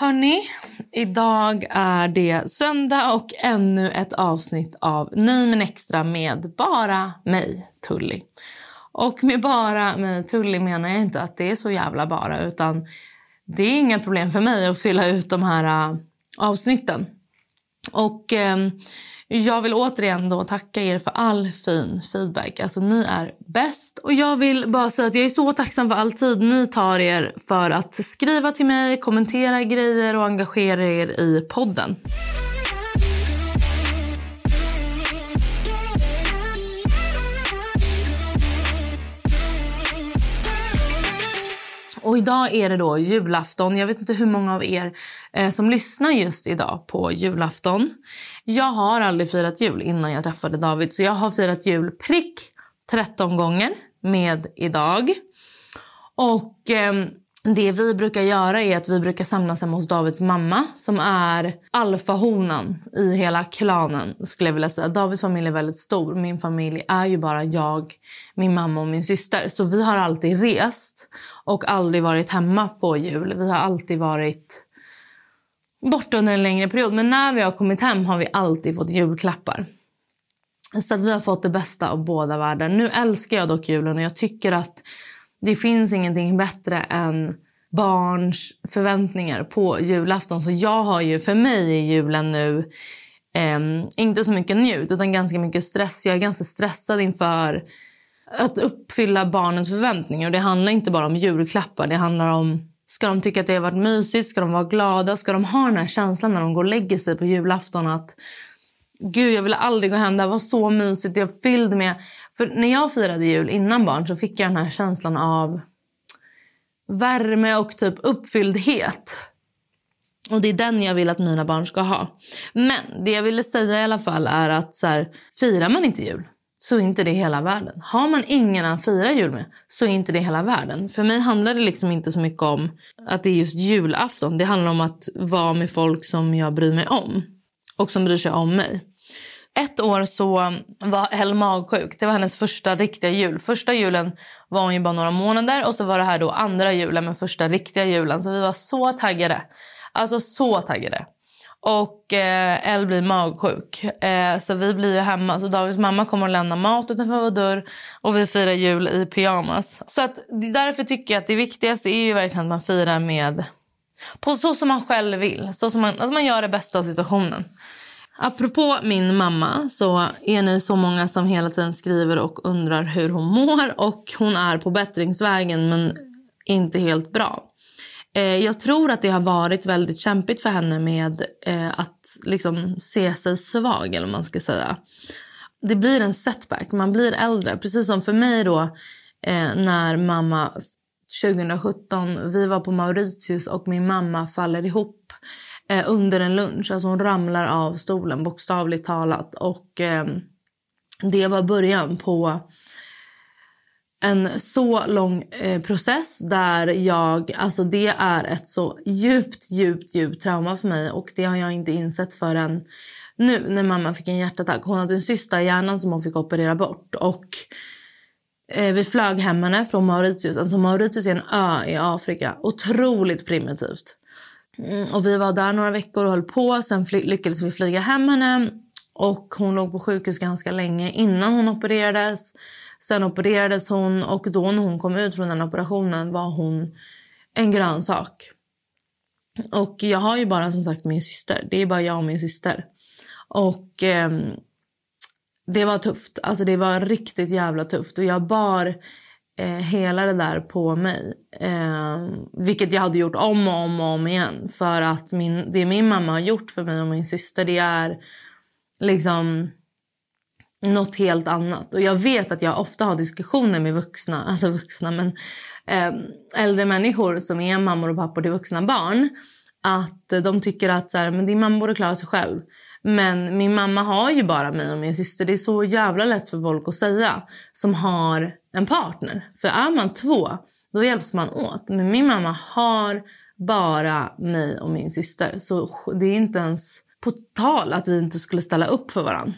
Hörni, idag är det söndag och ännu ett avsnitt av Nej men extra med bara mig, Tully. Och med bara mig, Tully menar jag inte att det är så jävla bara utan det är inga problem för mig att fylla ut de här äh, avsnitten. Och eh, jag vill återigen då tacka er för all fin feedback. Alltså ni är bäst. Och jag vill bara säga att jag är så tacksam för all tid ni tar er för att skriva till mig, kommentera grejer och engagera er i podden. Och idag är det då julafton. Jag vet inte hur många av er eh, som lyssnar just idag på julafton. Jag har aldrig firat jul innan jag träffade David. Så jag har firat jul prick 13 gånger med idag. Och eh, det vi brukar göra är att vi brukar samlas hemma hos Davids mamma som är alfahonan i hela klanen. skulle jag vilja säga. Davids familj är väldigt stor. Min familj är ju bara jag, min mamma och min syster. Så vi har alltid rest och aldrig varit hemma på jul. Vi har alltid varit borta under en längre period. Men när vi har kommit hem har vi alltid fått julklappar. Så att vi har fått det bästa av båda världar. Nu älskar jag dock julen och jag tycker att det finns ingenting bättre än barns förväntningar på julafton. Så jag har ju för mig i julen nu eh, inte så mycket njut utan ganska mycket stress. Jag är ganska stressad inför att uppfylla barnens förväntningar. Och det handlar inte bara om julklappar. Det handlar om Ska de tycka att det har varit mysigt? Ska de vara glada? Ska de ha den här känslan när de går och lägger sig på julafton att Gud, jag ville aldrig gå hem. Det var så mysigt. Jag fylld med... För när jag firade jul innan barn så fick jag den här känslan av värme och typ uppfylldhet. Och det är den jag vill att mina barn ska ha. Men det jag ville säga i alla fall är att så här, firar man inte jul så är inte det hela världen. Har man ingen att fira jul med så är inte det hela världen. För mig handlar det liksom inte så mycket om att det är just julafton. Det handlar om att vara med folk som jag bryr mig om och som bryr sig om mig. Ett år så var Elle magsjuk. Det var hennes första riktiga jul. Första julen var hon ju bara några månader och så var det här då andra julen med första riktiga julen. Så vi var så taggade. Alltså så taggade. Och eh, Elle blir magsjuk. Eh, så vi blir ju hemma. Så Davids mamma kommer att lämna mat utanför vår dörr och vi firar jul i pyjamas. Så att, därför tycker jag att det viktigaste är ju verkligen att man firar med på så som man själv vill. Så som man, att man gör det bästa av situationen. Apropå min mamma så är ni så många som hela tiden skriver och undrar hur hon mår. Och Hon är på bättringsvägen, men inte helt bra. Eh, jag tror att det har varit väldigt kämpigt för henne med eh, att liksom se sig svag. eller man ska säga. Det blir en setback. Man blir äldre. Precis som för mig då eh, när mamma 2017, vi var på Mauritius och min mamma faller ihop eh, under en lunch. Alltså hon ramlar av stolen, bokstavligt talat. Och eh, Det var början på en så lång eh, process där jag... Alltså det är ett så djupt, djupt, djupt trauma för mig. Och Det har jag inte insett förrän nu när mamma fick en hjärtattack. Hon hade en cysta i hjärnan som hon fick operera bort. Och eh, Vi flög hem henne från Mauritius. Alltså Mauritius är en ö i Afrika. Otroligt primitivt. Mm, och Vi var där några veckor och höll på. Sen lyckades vi flyga hem henne. Och Hon låg på sjukhus ganska länge innan hon opererades. Sen opererades hon och då när hon kom ut från den operationen var hon en grönsak. Och jag har ju bara som sagt min syster. Det är bara jag och min syster. Och eh, det var tufft. Alltså det var riktigt jävla tufft. Och jag bar eh, hela det där på mig. Eh, vilket jag hade gjort om och om och om igen. För att min, det min mamma har gjort för mig och min syster det är liksom något helt annat. Och jag vet att jag ofta har diskussioner med vuxna, alltså vuxna men eh, äldre människor som är mammor och pappor till vuxna barn. Att de tycker att så här, men din mamma borde klara sig själv. Men min mamma har ju bara mig och min syster. Det är så jävla lätt för folk att säga som har en partner. För är man två, då hjälps man åt. Men min mamma har bara mig och min syster. Så det är inte ens på tal att vi inte skulle ställa upp för varandra.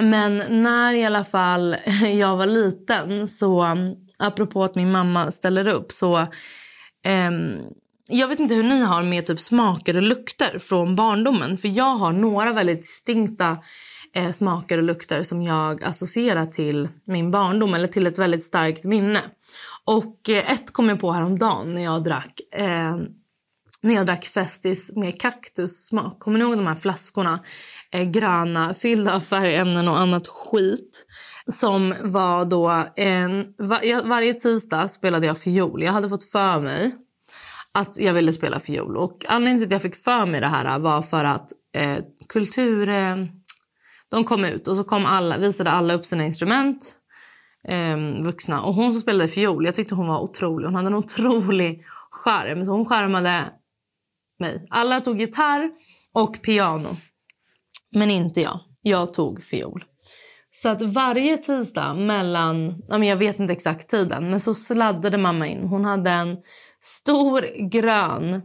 Men när i alla fall jag var liten, så apropå att min mamma ställer upp, så... Eh, jag vet inte hur ni har med typ smaker och lukter från barndomen. För Jag har några väldigt distinkta eh, smaker och lukter som jag associerar till min barndom eller till ett väldigt starkt minne. Och eh, Ett kom jag på häromdagen när jag drack eh, när jag drack Festis med kaktussmak. Kommer ni ihåg de här flaskorna? Eh, gröna, fyllda av färgämnen och annat skit. Som var då en, var, varje tisdag spelade jag fiol. Jag hade fått för mig att jag ville spela fiol. Och anledningen till att jag fick för mig det här var för att eh, kultur... Eh, de kom ut och så kom alla, visade alla upp sina instrument, eh, vuxna. Och hon som spelade fiol, jag tyckte hon var otrolig. Hon hade en otrolig charm. Så hon charmade mig. Alla tog gitarr och piano. Men inte jag. Jag tog fiol. Så att varje tisdag mellan... Jag vet inte exakt tiden, men så sladdade mamma in. Hon hade en stor grön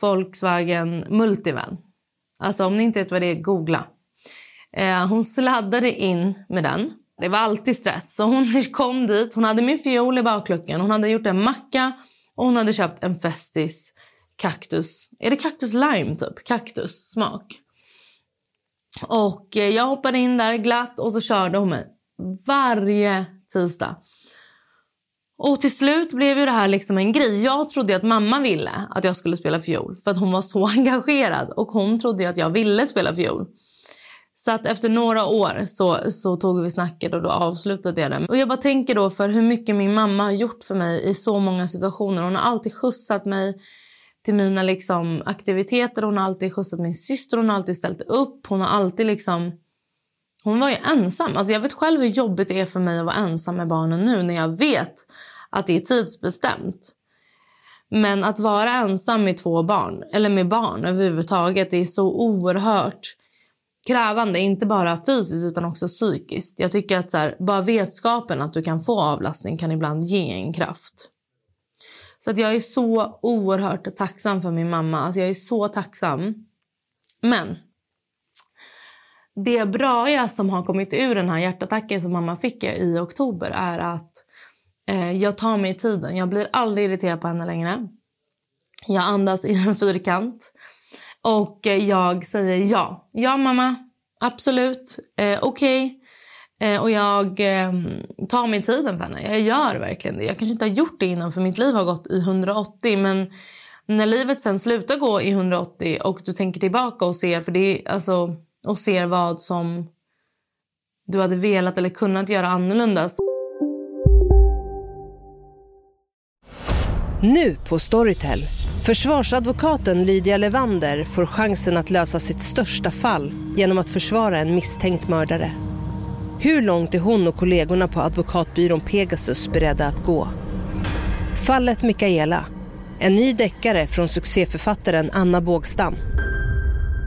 Volkswagen Multivan. Alltså om ni inte vet vad det är, googla. Eh, hon sladdade in med den. Det var alltid stress. Så hon kom dit, hon hade min fiol i bakluckan, hon hade gjort en macka och hon hade köpt en Festis kaktus. Är det kaktus lime typ? Kaktus smak. Och eh, jag hoppade in där glatt och så körde hon mig varje tisdag. Och till slut blev ju det här liksom en grej. Jag trodde att mamma ville att jag skulle spela fiol för att hon var så engagerad och hon trodde att jag ville spela fiol. Så att efter några år så, så tog vi snacket och då avslutade jag det. Och jag bara tänker då för hur mycket min mamma har gjort för mig i så många situationer. Hon har alltid skjutsat mig till mina liksom, aktiviteter. Hon har alltid skjutsat min syster, hon har alltid ställt upp. Hon har alltid liksom... Hon var ju ensam. Alltså jag vet själv hur jobbigt det är för mig att vara ensam med barnen nu när jag vet att det är tidsbestämt. Men att vara ensam med två barn, eller med barn överhuvudtaget, det är så oerhört krävande. Inte bara fysiskt utan också psykiskt. Jag tycker att så här, bara vetskapen att du kan få avlastning kan ibland ge en kraft. Så att jag är så oerhört tacksam för min mamma. Alltså jag är så tacksam. Men det bra som har kommit ur den här hjärtattacken som mamma fick i oktober är att eh, jag tar mig tiden. Jag blir aldrig irriterad på henne längre. Jag andas i en fyrkant. Och eh, jag säger ja. Ja, mamma. Absolut. Eh, Okej. Okay. Eh, och jag eh, tar mig tiden för henne. Jag gör verkligen det. Jag kanske inte har gjort det innan för mitt liv har gått i 180. Men när livet sen slutar gå i 180 och du tänker tillbaka och ser, för det, alltså, och ser vad som du hade velat eller kunnat göra annorlunda. Nu på Storytel. Försvarsadvokaten Lydia Levander får chansen att lösa sitt största fall genom att försvara en misstänkt mördare. Hur långt är hon och kollegorna på advokatbyrån Pegasus beredda att gå? Fallet Mikaela. En ny deckare från succéförfattaren Anna Bågstam.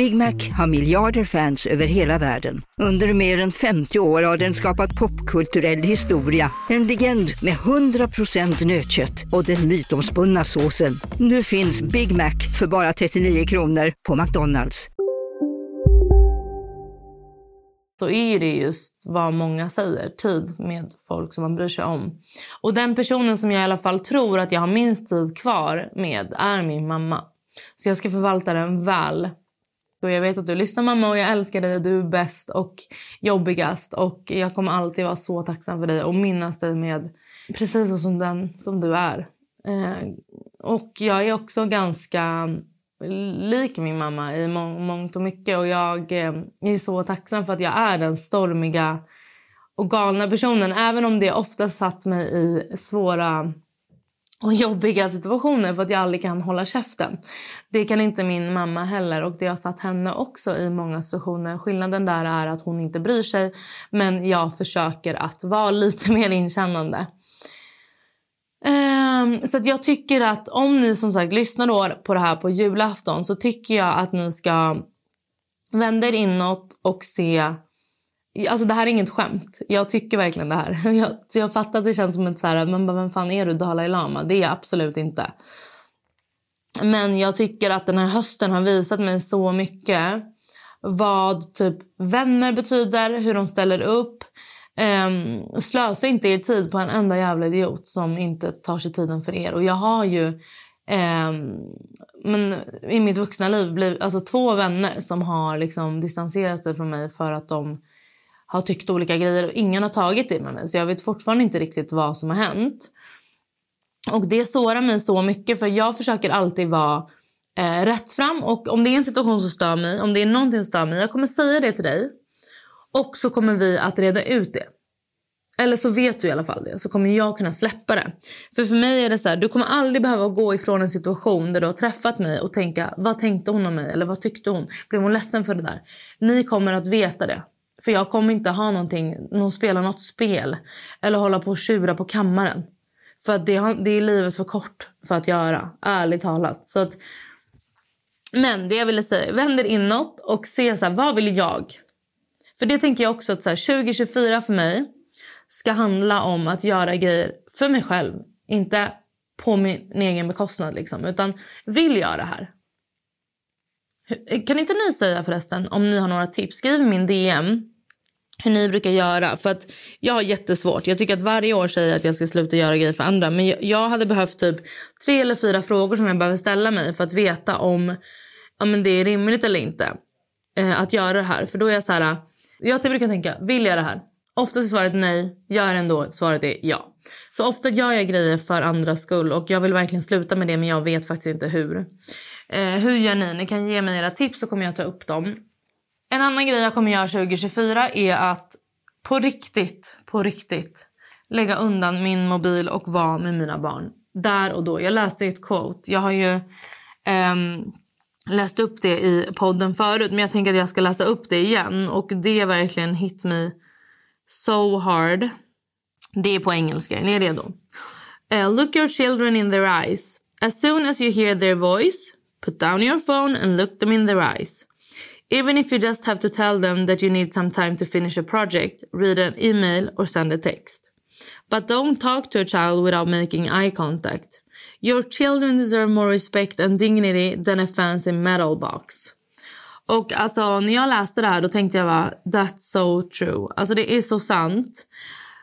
Big Mac har miljarder fans över hela världen. Under mer än 50 år har den skapat popkulturell historia. En legend med 100% nötkött och den mytomspunna såsen. Nu finns Big Mac för bara 39 kronor på McDonalds. så är det just vad många säger, tid med folk som man bryr sig om. Och den personen som jag i alla fall tror att jag har minst tid kvar med är min mamma. Så jag ska förvalta den väl. Och jag vet att du lyssnar mamma och jag älskar dig och du är bäst och jobbigast och jag kommer alltid vara så tacksam för dig och minnas dig med precis så som den som du är. Eh, och jag är också ganska lik min mamma i må mångt och mycket. Och jag eh, är så tacksam för att jag är den stormiga och galna personen. Även om det ofta satt mig i svåra och jobbiga situationer för att jag aldrig kan hålla käften. Det kan inte min mamma heller och det har satt henne också i många situationer. Skillnaden där är att hon inte bryr sig men jag försöker att vara lite mer inkännande. Um, så jag tycker att om ni som sagt lyssnar på det här på julafton så tycker jag att ni ska vända er inåt och se Alltså det här är inget skämt. Jag tycker verkligen det här. Jag, jag fattar att det känns som ett så här, men vem fan är du Dalai Lama? Det är jag absolut inte. Men jag tycker att den här hösten har visat mig så mycket vad typ vänner betyder, hur de ställer upp, Um, slösa inte er tid på en enda jävla idiot som inte tar sig tiden för er. Och jag har ju um, men i mitt vuxna liv blivit, alltså två vänner som har liksom distanserat sig från mig för att de har tyckt olika grejer och ingen har tagit det med mig. Så jag vet fortfarande inte riktigt vad som har hänt. Och det sårar mig så mycket för jag försöker alltid vara eh, rätt fram och om det är en situation som stör mig, om det är någonting som stör mig, jag kommer säga det till dig och så kommer vi att reda ut det. Eller så vet du i alla fall det. Så kommer jag kunna släppa det. För för mig är det så här, du kommer aldrig behöva gå ifrån en situation där du har träffat mig och tänka vad tänkte hon om mig eller vad tyckte hon? Blev hon ledsen för det där? Ni kommer att veta det. För jag kommer inte ha någonting, någon spela något spel eller hålla på och tjura på kammaren. För att det, det är livet för kort för att göra, ärligt talat. Så att, men det jag ville säga, vänd er inåt och se så här, vad vill jag? För det tänker jag också att så här, 2024 för mig ska handla om att göra grejer för mig själv. Inte på min egen bekostnad liksom, utan vill jag det här. Kan inte ni säga förresten om ni har några tips? Skriv min DM hur ni brukar göra. För att Jag har jättesvårt. Jag tycker att varje år säger att jag ska sluta göra grejer för andra. Men jag, hade behövt typ tre eller fyra frågor som jag behöver ställa mig för att veta om ja, men det är rimligt eller inte eh, att göra det här. För då är jag så här, jag typ brukar tänka, vill jag det här? Oftast är svaret nej, gör ändå. Svaret är ja. Så ofta gör jag grejer för andras skull och jag vill verkligen sluta med det men jag vet faktiskt inte hur. Eh, hur gör ni? Ni kan ge mig era tips så kommer jag ta upp dem. En annan grej jag kommer göra 2024 är att på riktigt, på riktigt lägga undan min mobil och vara med mina barn. Där och då. Jag läste ett quote. Jag har ju um, läst upp det i podden förut men jag tänker att jag ska läsa upp det igen. Och det verkligen hit me so hard. Det är på engelska. Är ni redo? Uh, look your children in their eyes. As soon as you hear their voice, put down your phone and look them in their eyes. Even if you just have to tell them that you need some time to finish a project, read an email or send a text. But don't talk to a child without making eye contact. Your children deserve more respect and dignity than a fancy metal box. Och alltså, när jag läste det här då tänkte jag bara, that's so true. Alltså det är så sant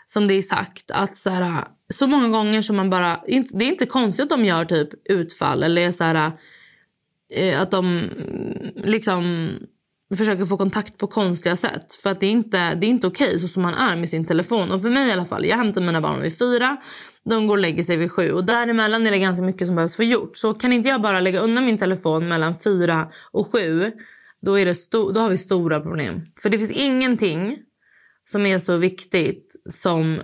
som det är sagt. Att så, här, så många gånger som man bara... Det är inte konstigt att de gör typ utfall eller så här, eh, att de liksom försöker få kontakt på konstiga sätt. För att det är inte, det är inte okej okay, så som man är med sin telefon. Och för mig i alla fall, jag hämtar mina barn vid fyra. De går och lägger sig vid sju. Och däremellan är det ganska mycket som behövs få gjort. Så kan inte jag bara lägga undan min telefon mellan fyra och sju. Då, är det sto- då har vi stora problem. För det finns ingenting som är så viktigt som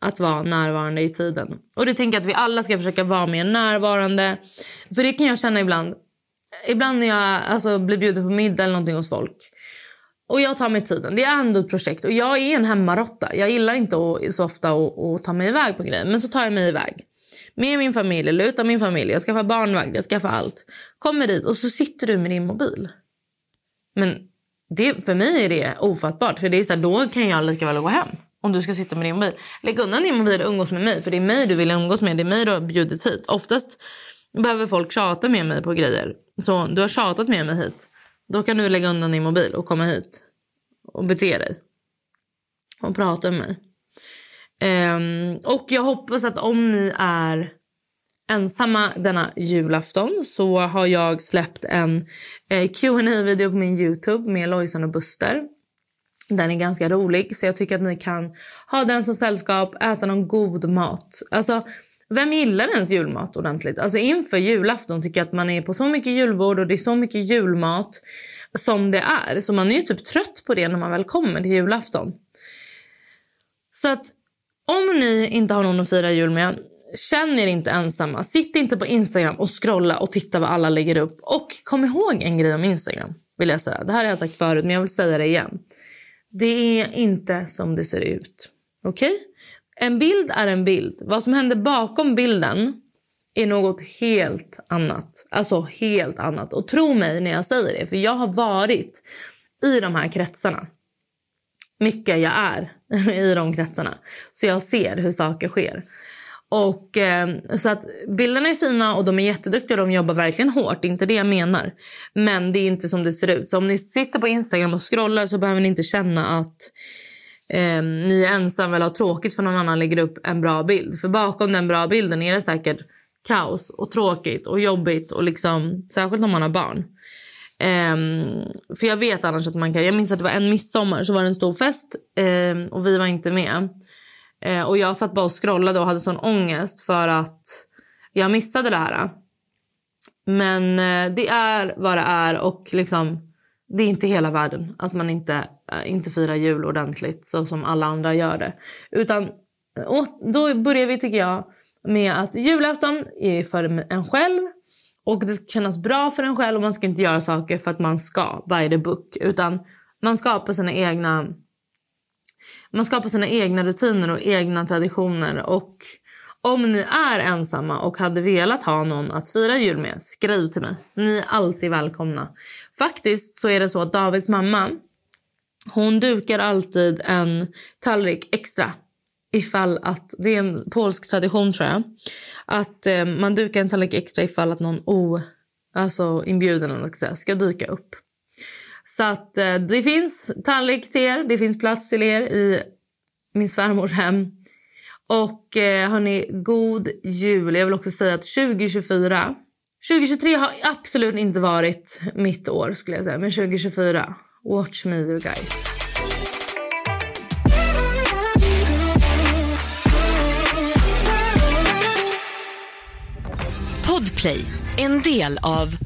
att vara närvarande i tiden. Och det tänker jag att vi alla ska försöka vara mer närvarande. För det kan jag känna ibland ibland när jag alltså, blir bjuden på middag eller någonting hos folk och jag tar mig tiden. Det är ändå ett projekt och jag är en hemmarotta. Jag gillar inte att, så ofta att, att ta mig iväg på grejer. Men så tar jag mig iväg. Med min familj eller utan min familj. Jag skaffar barnvagn, jag skaffar allt. Kommer dit och så sitter du med din mobil. Men det, för mig är det ofattbart. För det är så här, då kan jag lika väl gå hem. Om du ska sitta med din mobil. Lägg undan din mobil och umgås med mig. För det är mig du vill umgås med. Det är mig du har bjudit hit. Oftast behöver folk tjata med mig på grejer. Så du har tjatat med mig hit. Då kan du lägga undan din mobil och komma hit. och bete dig. Och prata med mig. Um, och jag hoppas att om ni är ensamma denna julafton så har jag släppt en eh, qa video på min Youtube med Lojsan och Buster. Den är ganska rolig, så jag tycker att ni kan ha den som sällskap, äta någon god mat. Alltså, vem gillar ens julmat ordentligt? Alltså inför julafton tycker jag att man är på så mycket julbord och det är så mycket julmat som det är. Så man är ju typ trött på det när man väl kommer till julafton. Så att om ni inte har någon att fira jul med, känn er inte ensamma. Sitt inte på Instagram och scrolla och titta vad alla lägger upp. Och kom ihåg en grej om Instagram. vill jag säga. Det här har jag sagt förut, men jag vill säga det igen. Det är inte som det ser ut. Okej? Okay? En bild är en bild. Vad som händer bakom bilden är något helt annat. Alltså helt annat. Och tro mig när jag säger det, för jag har varit i de här kretsarna. Mycket jag är i de kretsarna. Så jag ser hur saker sker. Och, eh, så att Bilderna är fina och de är jätteduktiga och de jobbar verkligen hårt. Det är inte det jag menar. Men det är inte som det ser ut. Så om ni sitter på Instagram och scrollar så behöver ni inte känna att eh, ni är ensamma eller har tråkigt för någon annan lägger upp en bra bild. För bakom den bra bilden är det säkert kaos och tråkigt och jobbigt. och liksom, Särskilt om man har barn. Um, för jag vet annars att man kan... Jag minns att det var en midsommar så var det en stor fest um, och vi var inte med. Uh, och jag satt bara och scrollade och hade sån ångest för att jag missade det här. Men uh, det är vad det är och liksom, det är inte hela världen att man inte, eh, inte firar jul ordentligt så som alla andra gör det. Utan eh, då börjar vi, tycker jag, med att julafton är för en själv och det ska kännas bra för en själv och man ska inte göra saker för att man ska, by the book. Utan man skapar sina egna man skapar sina egna rutiner och egna traditioner. Och om ni är ensamma och hade velat ha någon att fira jul med, skriv till mig. Ni är alltid välkomna. Faktiskt så är det så att Davids mamma, hon dukar alltid en tallrik extra ifall att, det är en polsk tradition tror jag, att eh, man dukar en tallrik extra ifall att någon o, alltså inbjuden ska, ska dyka upp. Så att eh, det finns tallrik till er, det finns plats till er i min svärmors hem. Och eh, hörni, god jul. Jag vill också säga att 2024 2023 har absolut inte varit mitt år skulle jag säga, men 2024 watch me you guys. Podplay, en del av